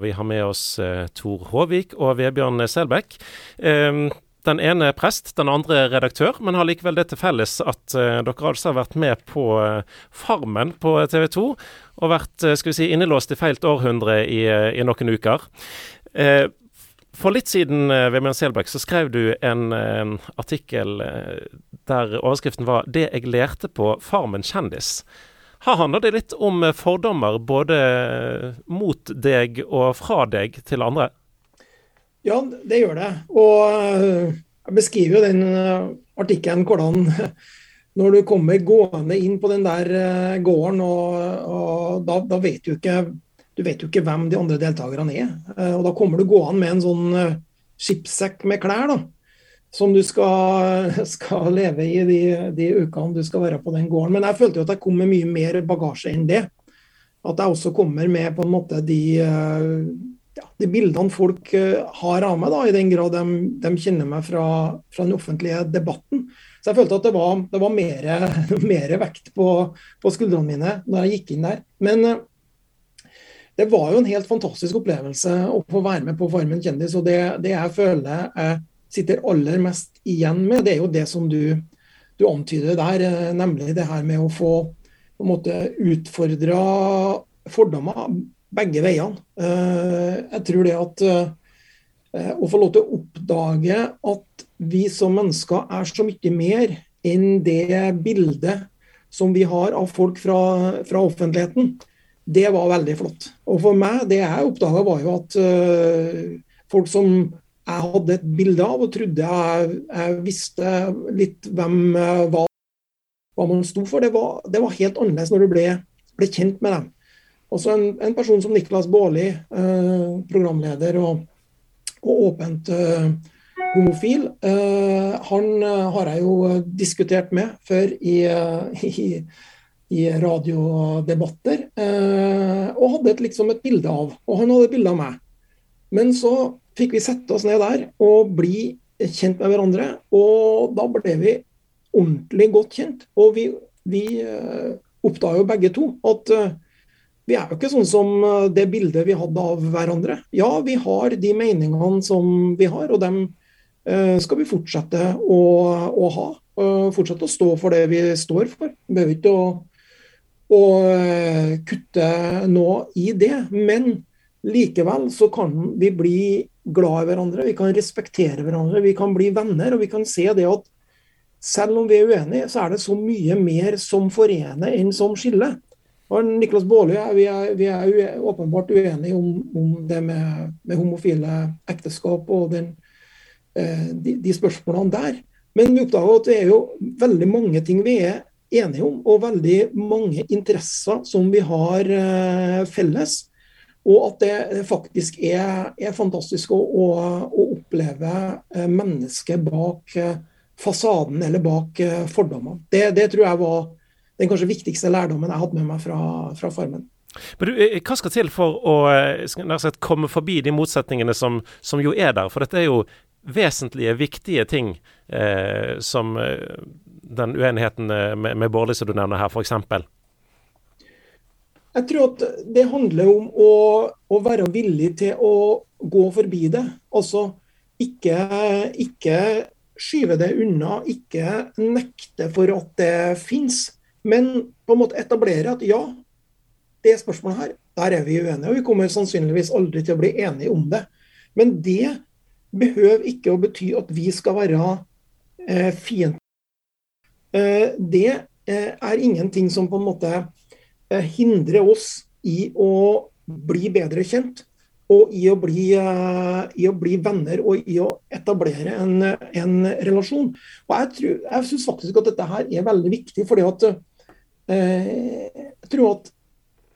Vi har med oss eh, Tor Håvik og Vebjørn Selbekk. Eh, den ene er prest, den andre er redaktør, men har likevel det til felles at eh, dere altså har vært med på eh, Farmen på TV 2, og vært eh, skal vi si, innelåst i feilt århundre i, eh, i noen uker. For litt siden Vebjørn Selbekk, så skrev du en, artikkel der overskriften var 'Det jeg lærte på Farmen kjendis'. Her handler det litt om fordommer både mot deg og fra deg til andre? Ja, det gjør det. Og eh, jeg beskriver jo den eh, artikkelen hvordan når du kommer gående inn på den der eh, gården, og, og da, da, vet du ikke du vet jo ikke hvem de andre deltakerne er. Og Da kommer du gående med en sånn skipssekk med klær. da, som du skal, skal leve i de, de, ukene du skal være på den gården. Men jeg følte jo at jeg kom med mye mer bagasje enn det. At jeg også kommer med på en måte de, ja, de bildene folk eh, har av meg, da, i den grad de, de kjenner meg fra, fra, den offentlige debatten. Så jeg følte at det var, det var mer, mer, vekt på, på, skuldrene mine når jeg gikk inn der. Men eh, det var jo en helt fantastisk opplevelse å få være med på Farmen kjendis. Og det, det jeg føler jeg sitter aller mest igjen med, det er jo det som du, du antyder der, eh, nemlig det her med å få på en måte utfordra fordommer begge veiene. Eh, jeg tror det at eh, å få lov til å oppdage at vi som mennesker er så mye mer enn det bildet som vi har av folk fra, fra offentligheten, det var veldig flott. Og for meg, det jeg oppdaga, var jo at folk som jeg hadde et bilde av og trodde jeg, jeg visste litt hvem var, hva man sto for, det var, det var helt annerledes når du ble, ble kjent med dem. Også en, en person som Niklas Baarli, eh, programleder og, og åpent eh, homofil, eh, han eh, har jeg jo diskutert med før i, eh, i, i radiodebatter. Eh, og hadde et, liksom et bilde av. Og han hadde et bilde av meg. Men så fikk vi sette oss ned der og bli kjent med hverandre. Og da ble vi ordentlig godt kjent. Og vi, vi oppdaga jo begge to at vi er jo ikke sånn som eh, det bildet vi hadde av hverandre. Ja, vi har de meningene som vi har, og dem skal vi fortsette å, å ha. Fortsette å stå for det vi står for. Vi behøver ikke å, å kutte nå i det. Men likevel så kan vi bli glad i hverandre, vi kan respektere hverandre, vi kan bli venner. Og vi kan se det at selv om vi er uenige, så er det så mye mer som forener enn som skiller. Og Niklas Baarli vi, vi, er åpenbart uenige om, om det med, med, homofile ekteskap og den, eh, de, de, spørsmålene der. Men vi oppdager at det er jo veldig mange ting vi er enige om, og veldig mange interesser som vi har eh, felles. Og at det faktisk er, er fantastisk å, å, å oppleve eh, mennesket bak fasaden eller bak fordommene. Det, det tror jeg var den kanskje viktigste lærdommen jeg hadde med meg fra, fra Farmen. Men du, eh, Hva skal til for å eh, sagt, komme forbi de motsetningene som, som, jo er der? For dette er jo vesentlige, viktige ting eh, som eh, den uenigheten med, med Bårdli som du nevner her, f.eks. Jeg tror at det handler om å, å, være villig til å gå forbi det. Altså ikke, ikke skyve det unna, ikke nekte for at det fins. Men på en måte etablere at ja, det spørsmålet her, der er vi uenige. Og vi kommer sannsynligvis aldri til å bli enige om det. Men det behøver ikke å bety at vi skal være eh, fiender. Eh, det eh, er ingenting som på en måte eh, hindrer oss i å bli bedre kjent. Og i å bli, uh, i å bli venner og i å etablere en, en relasjon. Og Jeg, tror, jeg syns faktisk at dette her er veldig viktig. fordi at Eh, jeg tror at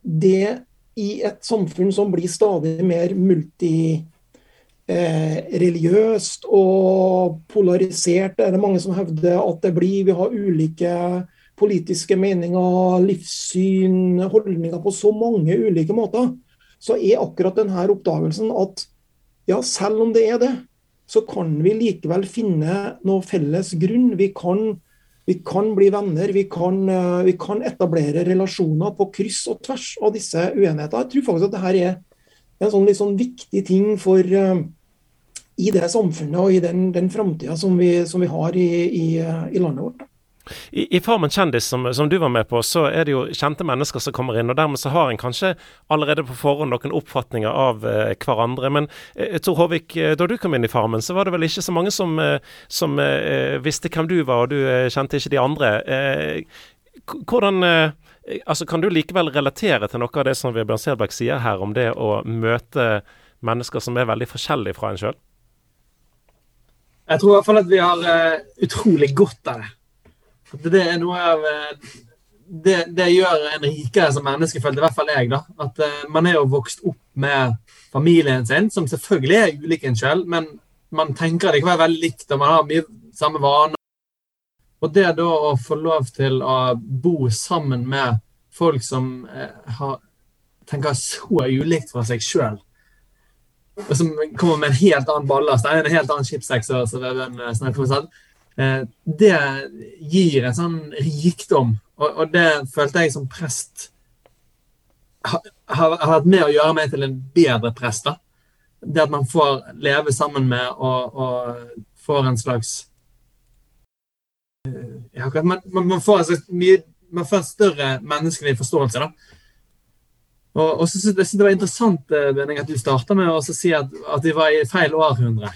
det i et samfunn som blir stadig mer multireligiøst eh, og polarisert, er det mange som hevder at det blir. Vi har ulike politiske meninger, livssyn, holdninger på så mange ulike måter. Så er akkurat denne oppdagelsen at ja, selv om det er det, så kan vi likevel finne noe felles grunn. Vi kan vi kan bli venner, vi kan, eh, vi kan, etablere relasjoner på kryss og tvers av disse uenighetene. Jeg tror faktisk at dette er en sånn, sånn viktig ting for uh, i det samfunnet og i den, den framtida som, som, vi har i, i, i landet vårt. I, I, Farmen kjendis, som, som, du var med på, så er det jo kjente mennesker som kommer inn. og Dermed så har en kanskje allerede på forhånd noen oppfatninger av eh, hverandre. Men eh, Tor Håvik, eh, da du kom inn i Farmen, så var det vel ikke så mange som, eh, som eh, visste hvem du var, og du eh, kjente ikke de andre. hvordan altså Kan du likevel relatere til noe av det som Bjørn Selbekk sier her, om det å møte mennesker som er veldig forskjellige fra en sjøl? Jeg tror i hvert fall at vi har utrolig godt av det. Det er noe av eh, det, det, gjør en rikere som menneske, følte i hvert fall jeg. da, At uh, man er jo vokst opp med familien sin, som selvfølgelig er ulik en selv, men man tenker likevel veldig likt, og man har mye samme vaner. Og det da å få lov til å bo sammen med folk som uh, har, tenker så ulikt fra seg sjøl, og som kommer med en helt annen ballast, en helt annen chipsekk, som Vebjørn snakket om, det gir en sånn rikdom. Og, og det følte jeg som prest har, har, hatt med å gjøre meg til en bedre prest. da. Det at man får leve sammen med og, og får en slags eh, ja, man, man, får en slags mye man får en større menneskelig forståelse. da. Og, og så synes jeg det var interessant eh, Benning, at du starta med å si at, at vi var i feil århundre.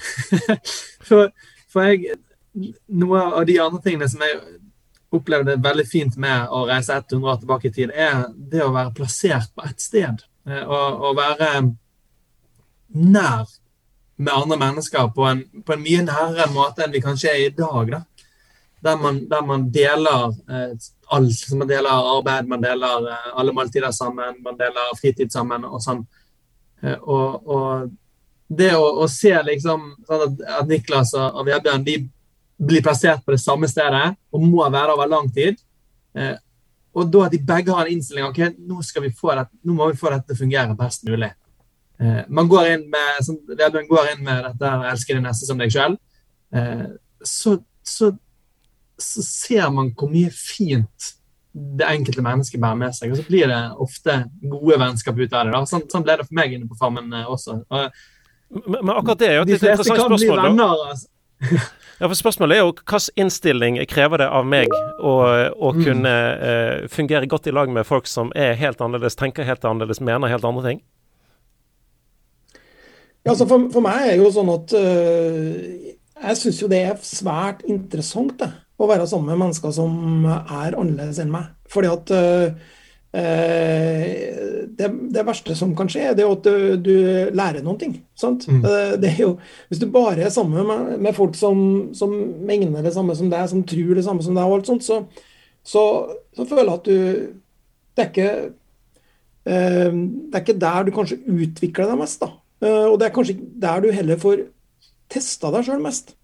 for, for jeg, noe av de andre tingene som jeg opplevde veldig fint med å reise 100 år tilbake i tid, er det å være plassert på ett sted. Å og, og være nær med andre mennesker på en, på en, mye nærere måte enn vi kanskje er i dag. da. Der man, der man deler eh, alt. Man deler arbeid, man deler eh, alle måltider sammen, man deler fritid sammen og sånn. Eh, og, og, det å, å se liksom sånn at, at Niklas og, og Vebjørn de blir plassert på det samme stedet og må være over lang tid. Eh, og da at de begge har en innstilling ok, nå, det, nå må vi få dette til å fungere best mulig. Eh, man går inn med, sånn, går inn med dette 'elsker din neste som deg sjøl', eh, så, så, så, ser man hvor mye fint det enkelte mennesket bærer med seg. Og så blir det ofte gode vennskap ut av det. Da. Sånn, sånn ble det for meg inne på Farmen eh, også. Og, men, men, akkurat det er jo et interessant spørsmål. De fleste kan bli venner. Altså. Ja, for Spørsmålet er jo hvilken innstilling krever det av meg å, å mm. kunne uh, fungere godt i lag med folk som er helt annerledes, tenker helt annerledes, mener helt andre ting? Ja, altså for, for meg er jo sånn at uh, jeg syns jo det er svært interessant det, å være sammen med mennesker som er annerledes enn meg. Fordi at uh, det, det, verste som kan skje, det er at du, du lærer noen ting. Mm. Eh, det jo, hvis du bare er sammen med, med folk som, som, mener det samme som deg, som tror det samme som deg, og alt sånt, så, så, så føler jeg at du Det er ikke eh, det er ikke der du kanskje utvikler deg mest. da. Og det er kanskje der du heller får testa deg sjøl mest.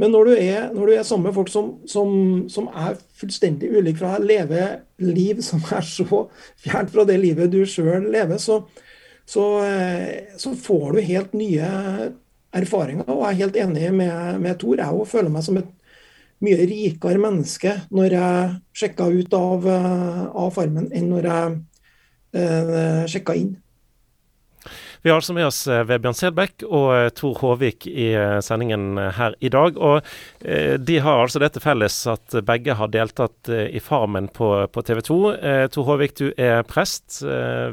Men når du er, når du er sammen med folk som, som, som, er fullstendig ulike fra deg, lever liv som er så fjernt fra det livet du sjøl lever, så, så, eh, så, får du helt nye erfaringer. Og jeg er helt enig med, med Tor. Jeg føler meg som et mye rikere menneske når jeg sjekka ut av, eh, av Farmen, enn når jeg eh, sjekka inn. Vi har altså med oss eh, Vebjørn Selbekk og eh, Tor Håvik i eh, sendingen her i dag. og De har altså det til felles at begge har deltatt i Farmen på, på TV 2. Tor Håvik, du er prest.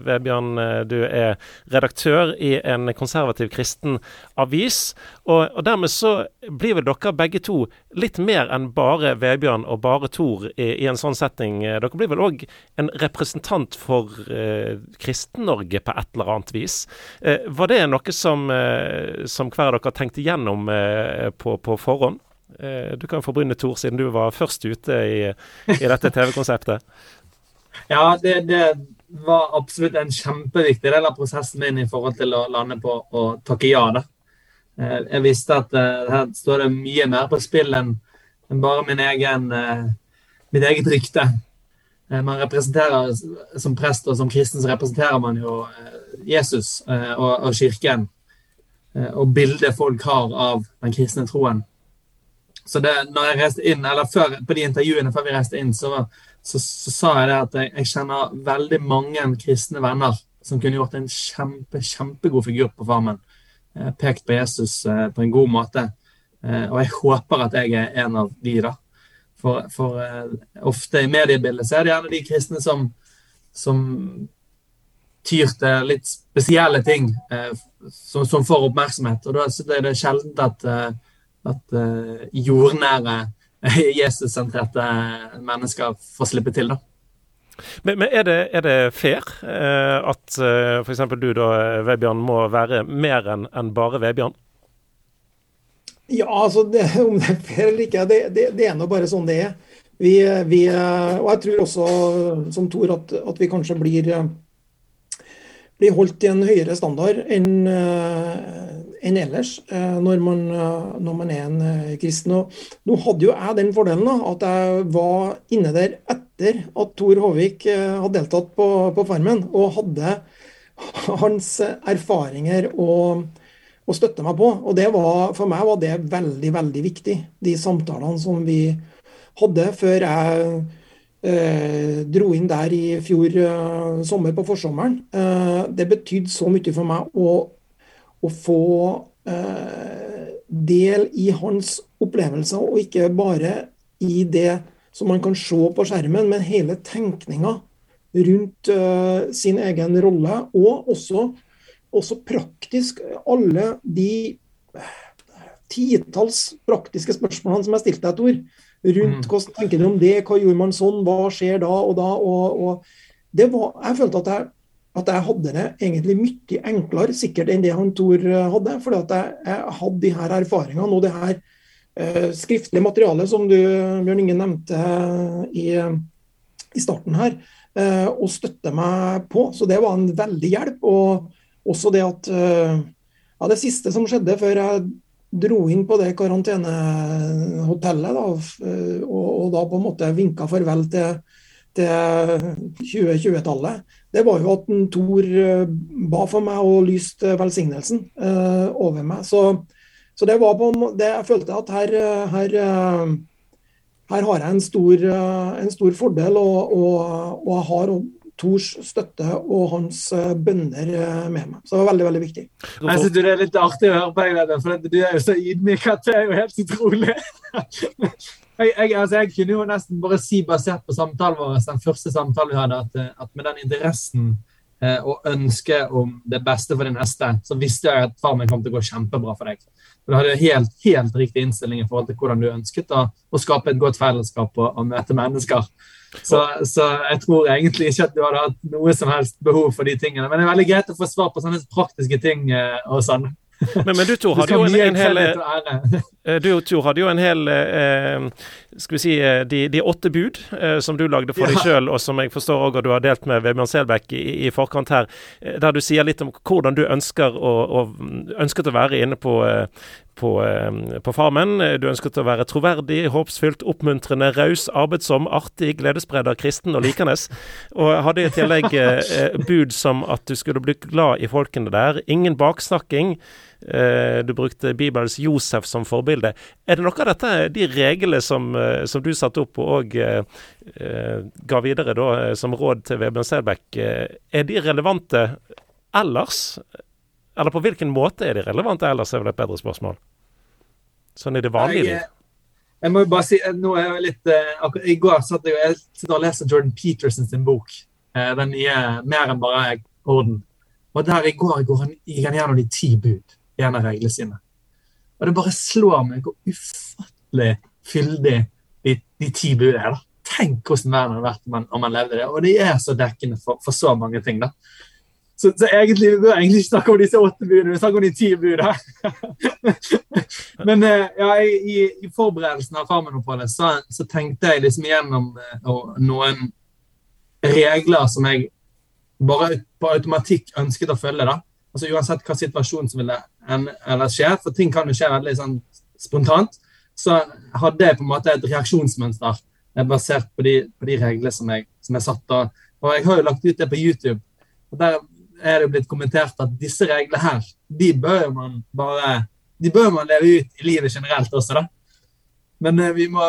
Vebjørn, du er redaktør i en konservativ kristen avis. Og, og dermed så blir vel dere begge to litt mer enn bare Vebjørn og bare Tor i, i en sånn setting. Dere blir vel òg en representant for eh, Kristen-Norge på et eller annet vis. Eh, var det noe som, eh, som hver av dere tenkte gjennom eh, på, på, forhånd? du kan få begynne, Tor, siden du var først ute i, i dette TV-konseptet. ja, det, det, var absolutt en kjempeviktig del av prosessen min i forhold til å lande på å takke ja. da. Jeg visste at her står det mye mer på spill enn bare min egen, mitt eget rykte. Man representerer Som prest og som kristen så representerer man jo Jesus eh, og, og kirken eh, og bildet folk har av den kristne troen. Så det, når jeg reiste inn, eller før, På de intervjuene før vi reiste inn, så, så, så sa jeg det at jeg, jeg, kjenner veldig mange kristne venner som kunne gjort en kjempe, kjempegod figur på Farmen. Pekt på Jesus eh, på en god måte. Og jeg håper at jeg er en av de, da. For, for ofte i mediebildet så er det gjerne de kristne som, som tyr til litt spesielle ting som, som, får oppmerksomhet. Og da er det sjelden at, at jordnære, Jesus-sentrerte mennesker får slippe til, da. Men, men er, det, er, det, fair eh, at eh, f.eks. du da, Vebjørn, må være mer enn en bare Vebjørn? Ja, altså det, om det er fair eller ikke, det, det, det er nå bare sånn det er. Vi, vi, og jeg tror også, som Tor, at, at vi kanskje blir, blir holdt i en høyere standard enn eh, enn ellers eh, når man, eh, når man, er en kristen. Og nå hadde jo jeg den fordelen da, at jeg var inne der etter at Tor Håvik hadde deltatt på, på Farmen, og hadde hans erfaringer å, å, støtte meg på. Og det var, For meg var det veldig, veldig viktig, de samtalene som vi hadde før jeg eh, dro inn der i fjor eh, sommer på forsommeren. Eh, det betydde så mye for meg å å få eh, del i hans opplevelser, og ikke bare i det som man kan se på skjermen, men hele tenkninga rundt uh, sin egen rolle, og også, også, praktisk alle de titalls praktiske spørsmålene som jeg stilte deg, Tor. Rundt mm. hvordan tenker du om det, hva gjorde man sånn, hva skjer da og da? Og, og det var, jeg følte at jeg at jeg hadde det egentlig mye enklere sikkert enn det han Tor eh, hadde. fordi at jeg, jeg hadde de her erfaringene og det her eh, skriftlige materialet som du Bjørn Inge nevnte uh, i, i, starten her, eh, og støtte meg på. Så det var en veldig hjelp. Og også det at ja, Det siste som skjedde før jeg dro inn på det karantenehotellet, da, og, og da på en måte vinka farvel til til 2020-tallet, det var jo at Tor eh, ba for meg og lyste velsignelsen uh, over meg. Så, så, det var på det Jeg følte at her, her, her har jeg en stor, en stor fordel, og, og, og jeg har Tors støtte og hans bønner med meg. Så det var veldig veldig viktig. Jeg synes Det er litt artig å høre på deg, for du er jo så ydmyk at det er jo helt utrolig. jeg, jeg, altså, jeg, kunne jo nesten bare si, basert på samtalen vår, den første samtalen vi hadde, at, eh, at med den interessen eh, og ønsket om det beste for de neste, så visste jeg at far min kom til å gå kjempebra for deg. Du hadde helt, helt riktig innstilling i forhold til hvordan du ønsket å, å skape et godt fellesskap og, og møte mennesker. Så, så, jeg tror egentlig ikke at du hadde hatt noe som helst behov for de tingene. Men det er veldig greit å få svar på sånne praktiske ting. Eh, og sånn. Men, men, du to hadde jo en, en hel Du Tor, hadde jo en hel eh, Skal vi si eh, de, de åtte bud eh, som du lagde for ja. deg sjøl, og som jeg forstår også at du har delt med Vebjørn Selbekk i, i, forkant her. Der du sier litt om hvordan du ønsker å, å ønsket å være inne på, på, på, Farmen. Du ønsket å være troverdig, håpsfylt, oppmuntrende, raus, arbeidsom, artig, gledesspreder, kristen og likende. Og hadde i tillegg eh, bud som at du skulle bli glad i folkene der. Ingen baksnakking. Eh, du brukte Bibelens Josef som forbilde. Er det noe av dette, de reglene som, eh, som du satte opp og eh, ga videre da, som råd til Vebjørn Selbekk, er de relevante ellers? Eller på hvilken måte er de relevante ellers, er vel et bedre spørsmål. Sånn i det vanlige liv. Jeg må jo bare si, nå er jeg litt akkurat, I går satt jeg, jeg sitter og leser Jordan Peterson sin bok. Den nye 'Mer enn bare orden'. Og der i går går han, gikk han gjennom de ti bud en av reglene sine. Og det bare slår meg hvor ufattelig fyldig de, de ti bud er. da. Tenk hvordan verden hadde vært om man, om man, levde det. Og de er så dekkende for, for så mange ting. da. Så, så, egentlig, Vi bør egentlig ikke snakke om disse åtte budene, vi snakker om de ti budene. Men eh, ja, i, i, forberedelsen av Farmen-oppholdet så, så, tenkte jeg liksom igjennom uh, noen regler som jeg bare på automatikk ønsket å følge. da altså Uansett hva situasjon som ville eller skje, for ting kan jo skje veldig sånn spontant, så hadde jeg på en måte et reaksjonsmønster eh, basert på de, på de reglene som jeg, som jeg satt. Og, og jeg har jo lagt ut det på YouTube. og Der er det jo blitt kommentert at disse reglene her, de bør man bare de bør man leve ut i livet generelt også, da. Men eh, vi må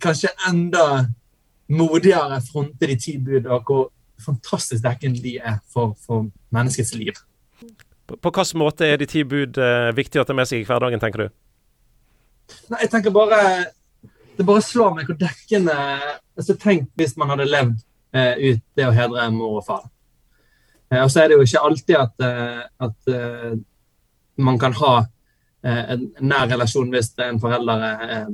kanskje enda modigere fronte de ti bud, og hvor fantastisk dekkende de er for, for menneskets liv. På, på hvilken måte er de ti bud eh, viktige å ta med seg i hverdagen, tenker du? Nei, jeg tenker bare Det bare slår meg hvor dekkende altså Tenk hvis man hadde levd eh, ut det å hedre mor og far. Eh, og så er det jo ikke alltid at, eh, at eh, man kan ha eh, en nær relasjon hvis en forelder er,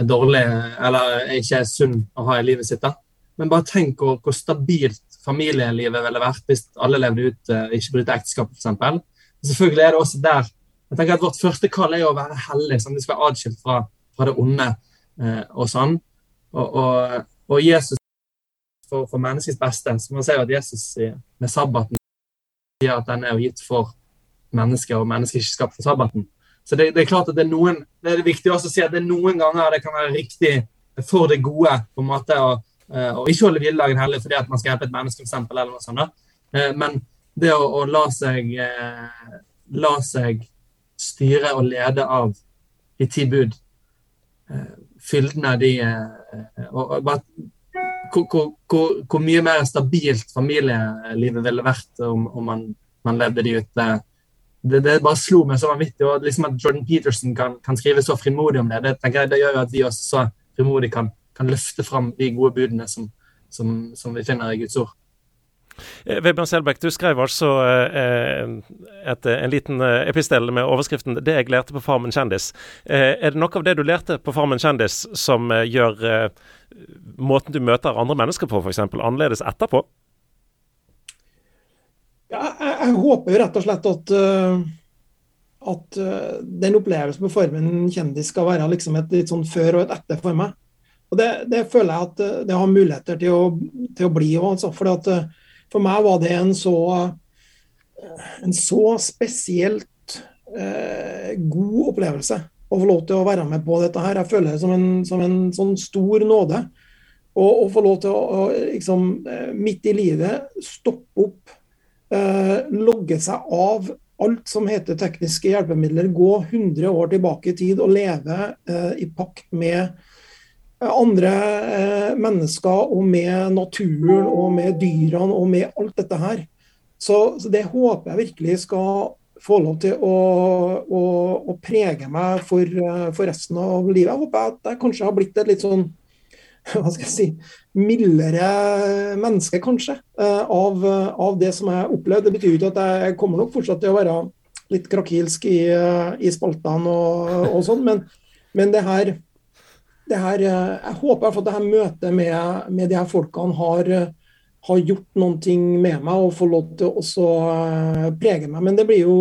er dårlig eller ikke er sunn å ha i livet sitt. da. Men bare tenk hvor, hvor stabilt familielivet ville vært hvis alle levde ut, uh, ikke brøt ekteskap, f.eks. Selvfølgelig er det også der jeg tenker at Vårt første kall er jo å være hellig. Sånn, vi skal være adskilt fra, fra, det onde uh, og sånn. Og, og, og Jesus for, for, menneskets beste, så man ser jo at Jesus med sabbaten sier at den er jo gitt for mennesker, og mennesker ikke skapt for sabbaten. Så det, det, er klart at det er noen, det er viktig også å si at det er noen ganger det kan være riktig for det gode på en måte å Eh, og ikke holde hviledagen hellig fordi at man skal hjelpe et menneske, for eksempel, eller noe sånt. Eh, men det å, å la, seg, eh, la seg styre og lede av de ti bud, fyldene de og, og bare, hvor, hvor, hvor, mye mer stabilt familielivet ville vært om, om man, man, levde de ut. Det, det, bare slo meg så vanvittig. og liksom At Jordan Peterson kan, kan skrive så frimodig om det, det, jeg, det gjør jo at vi også så frimodig kan kan løfte fram de gode budene som, som, som vi finner i Guds ord. Eh, Vebjørn Selbekk, du skrev altså eh, et, en liten eh, epistel med overskriften 'Det jeg lærte på Farmen kjendis'. Er det noe av det du lærte på Farmen kjendis som gjør måten du møter andre mennesker på f.eks. annerledes etterpå? Ja, jeg, jeg, håper rett og slett at, at den opplevelsen på Farmen kjendis skal være liksom et litt sånn før og et etter for meg. Og det, det, føler jeg at eh, det har muligheter til å, til å bli òg. Altså. Eh, for meg var det en så, eh, en så spesielt eh, god opplevelse å få lov til å være med på dette her. Jeg føler det som en, som en sånn stor nåde. og få lov til å, å liksom, midt i livet stoppe opp, eh, logge seg av alt som heter tekniske hjelpemidler, gå 100 år tilbake i tid og leve eh, i pakt med andre eh, mennesker og med naturen og med dyrene og med alt dette her. Så, så det håper jeg virkelig skal få lov til å, å, å prege meg for, eh, for, resten av livet. Jeg håper at jeg kanskje har blitt et litt sånn hva skal jeg si, mildere menneske, kanskje, eh, av, av det som jeg opplevde. Det betyr jo ikke at jeg kommer nok fortsatt til å være litt krakilsk i, i spaltene og, og sånn, men, men det her her, eh, jeg håper at dette møtet med, med de her folkene har, har, gjort ting med meg og får lov til å eh, prege meg. Men det blir jo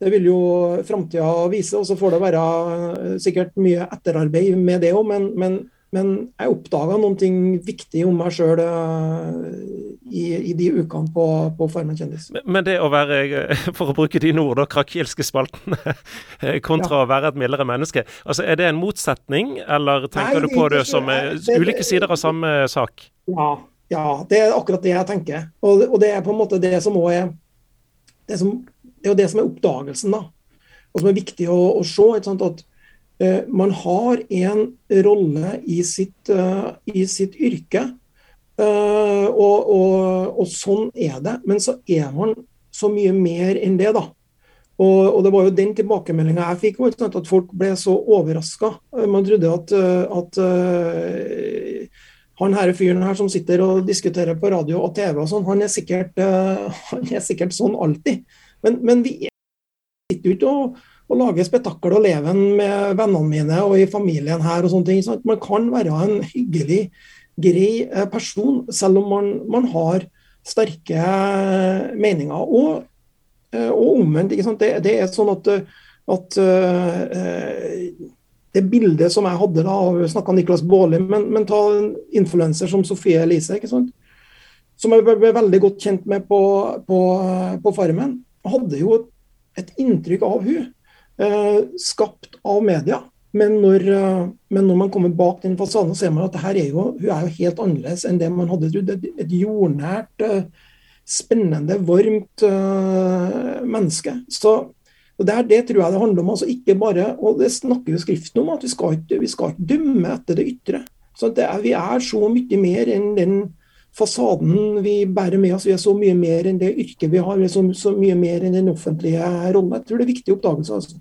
det vil jo framtida vise, og så får det være eh, sikkert mye etterarbeid med det òg. Men, men, men, jeg oppdaga ting viktig om meg sjøl i, i, de ukene på, på Farmen kjendis. Men det å være, for å bruke dine ord, da, krakilske spalten kontra ja. å være et mildere menneske. altså Er det en motsetning, eller tenker Nei, du på det, det som det, ulike sider av samme sak? Ja, ja, det er akkurat det jeg tenker. Og, og det er på en måte det som òg er det, som, det, er jo det som er oppdagelsen, da. Og som er viktig å, å se. At man har en rolle i sitt, uh, i sitt yrke Uh, og, og, og, sånn er det. Men så er man så mye mer enn det, da. Og, og det var jo den tilbakemeldinga jeg fikk, at folk ble så overraska. Man trodde at, at han her fyren her som sitter og diskuterer på radio og TV og sånn, han, han, er sikkert sånn alltid. Men, men vi sitter jo ikke og, og lage spetakkel og leven med vennene mine og i familien her og sånne ting. Sant? Man kan være en hyggelig grei eh, person, selv om man, man har sterke eh, meninger. Og, eh, og omvendt. Det, det, er sånn at, at det bildet som jeg hadde da, snakka Niklas Baarli, men, men, ta en influenser som Sofie Elise, ikke sant? som jeg ble veldig godt kjent med på, på, på Farmen, hadde jo et inntrykk av hun, skapt av media. Men når, eh, men når, man kommer bak den fasaden, ser man at er jo, hun er jo helt annerledes enn det man hadde trodd. Et jordnært, eh, spennende, varmt uh, menneske. Så og det, det, tror jeg det handler om. altså ikke bare, og Det snakker jo Skriften om, at vi skal ikke, vi skal ikke dømme etter det ytre. Så det er, Vi er så mye mer enn den fasaden vi bærer med oss. Vi er så mye mer enn det yrket vi har. Vi er så, så mye mer enn den offentlige rollen. Jeg tror det er viktig oppdagelse. altså.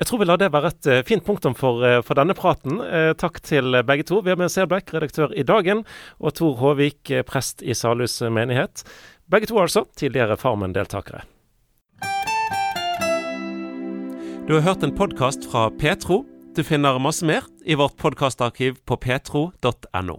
Jeg tror vi lar det være et uh, fint punktum for, uh, for denne praten. Uh, takk til begge to. Vi har med Selbekk, redaktør i Dagen, og Tor Håvik, prest i Salhus menighet. Begge to altså tidligere Farmen-deltakere. Du har hørt en podkast fra Petro. Du finner masse mer i vårt podkastarkiv på petro.no.